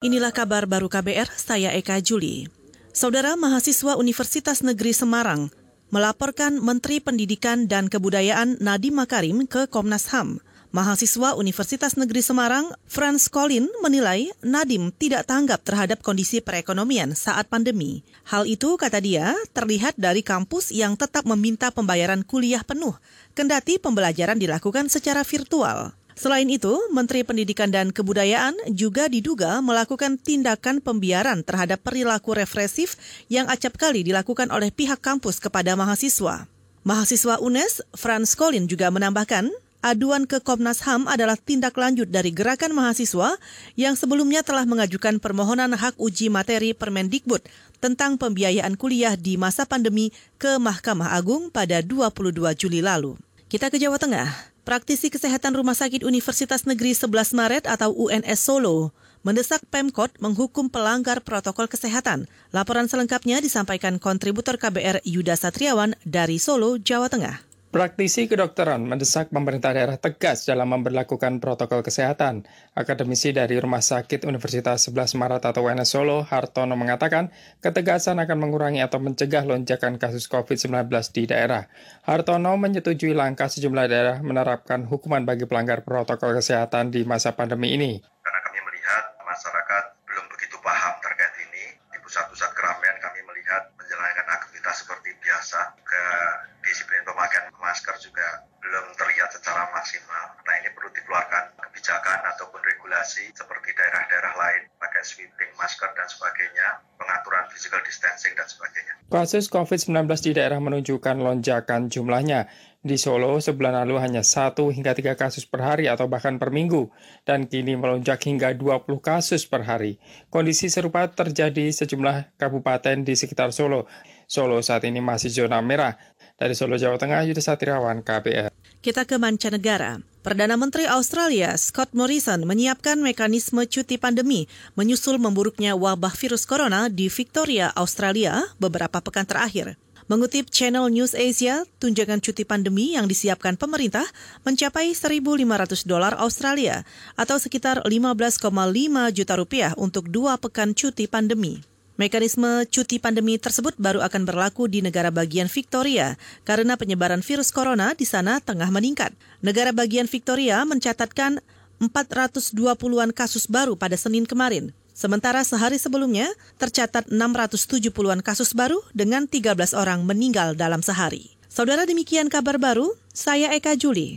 Inilah kabar baru KBR, saya Eka Juli. Saudara mahasiswa Universitas Negeri Semarang melaporkan Menteri Pendidikan dan Kebudayaan Nadiem Makarim ke Komnas HAM. Mahasiswa Universitas Negeri Semarang, Franz Colin, menilai Nadiem tidak tanggap terhadap kondisi perekonomian saat pandemi. Hal itu, kata dia, terlihat dari kampus yang tetap meminta pembayaran kuliah penuh, kendati pembelajaran dilakukan secara virtual. Selain itu, Menteri Pendidikan dan Kebudayaan juga diduga melakukan tindakan pembiaran terhadap perilaku represif yang acap kali dilakukan oleh pihak kampus kepada mahasiswa. Mahasiswa UNES, Franz Colin juga menambahkan, aduan ke Komnas HAM adalah tindak lanjut dari gerakan mahasiswa yang sebelumnya telah mengajukan permohonan hak uji materi Permendikbud tentang pembiayaan kuliah di masa pandemi ke Mahkamah Agung pada 22 Juli lalu. Kita ke Jawa Tengah. Praktisi Kesehatan Rumah Sakit Universitas Negeri 11 Maret atau UNS Solo mendesak Pemkot menghukum pelanggar protokol kesehatan. Laporan selengkapnya disampaikan kontributor KBR Yuda Satriawan dari Solo, Jawa Tengah. Praktisi kedokteran mendesak pemerintah daerah tegas dalam memperlakukan protokol kesehatan. Akademisi dari Rumah Sakit Universitas 11 Maret atau UNS Solo, Hartono mengatakan, ketegasan akan mengurangi atau mencegah lonjakan kasus COVID-19 di daerah. Hartono menyetujui langkah sejumlah daerah menerapkan hukuman bagi pelanggar protokol kesehatan di masa pandemi ini. Daerah-daerah lain pakai sweeping masker dan sebagainya, pengaturan physical distancing dan sebagainya. Kasus COVID-19 di daerah menunjukkan lonjakan jumlahnya. Di Solo, sebulan lalu hanya satu hingga tiga kasus per hari atau bahkan per minggu, dan kini melonjak hingga 20 kasus per hari. Kondisi serupa terjadi sejumlah kabupaten di sekitar Solo. Solo saat ini masih zona merah. Dari Solo, Jawa Tengah, Yudha Satriawan, KPR. Kita ke mancanegara. Perdana Menteri Australia Scott Morrison menyiapkan mekanisme cuti pandemi menyusul memburuknya wabah virus corona di Victoria, Australia beberapa pekan terakhir. Mengutip Channel News Asia, tunjangan cuti pandemi yang disiapkan pemerintah mencapai 1.500 dolar Australia atau sekitar 15,5 juta rupiah untuk dua pekan cuti pandemi. Mekanisme cuti pandemi tersebut baru akan berlaku di negara bagian Victoria karena penyebaran virus corona di sana tengah meningkat. Negara bagian Victoria mencatatkan 420-an kasus baru pada Senin kemarin. Sementara sehari sebelumnya tercatat 670-an kasus baru dengan 13 orang meninggal dalam sehari. Saudara demikian kabar baru, saya Eka Juli.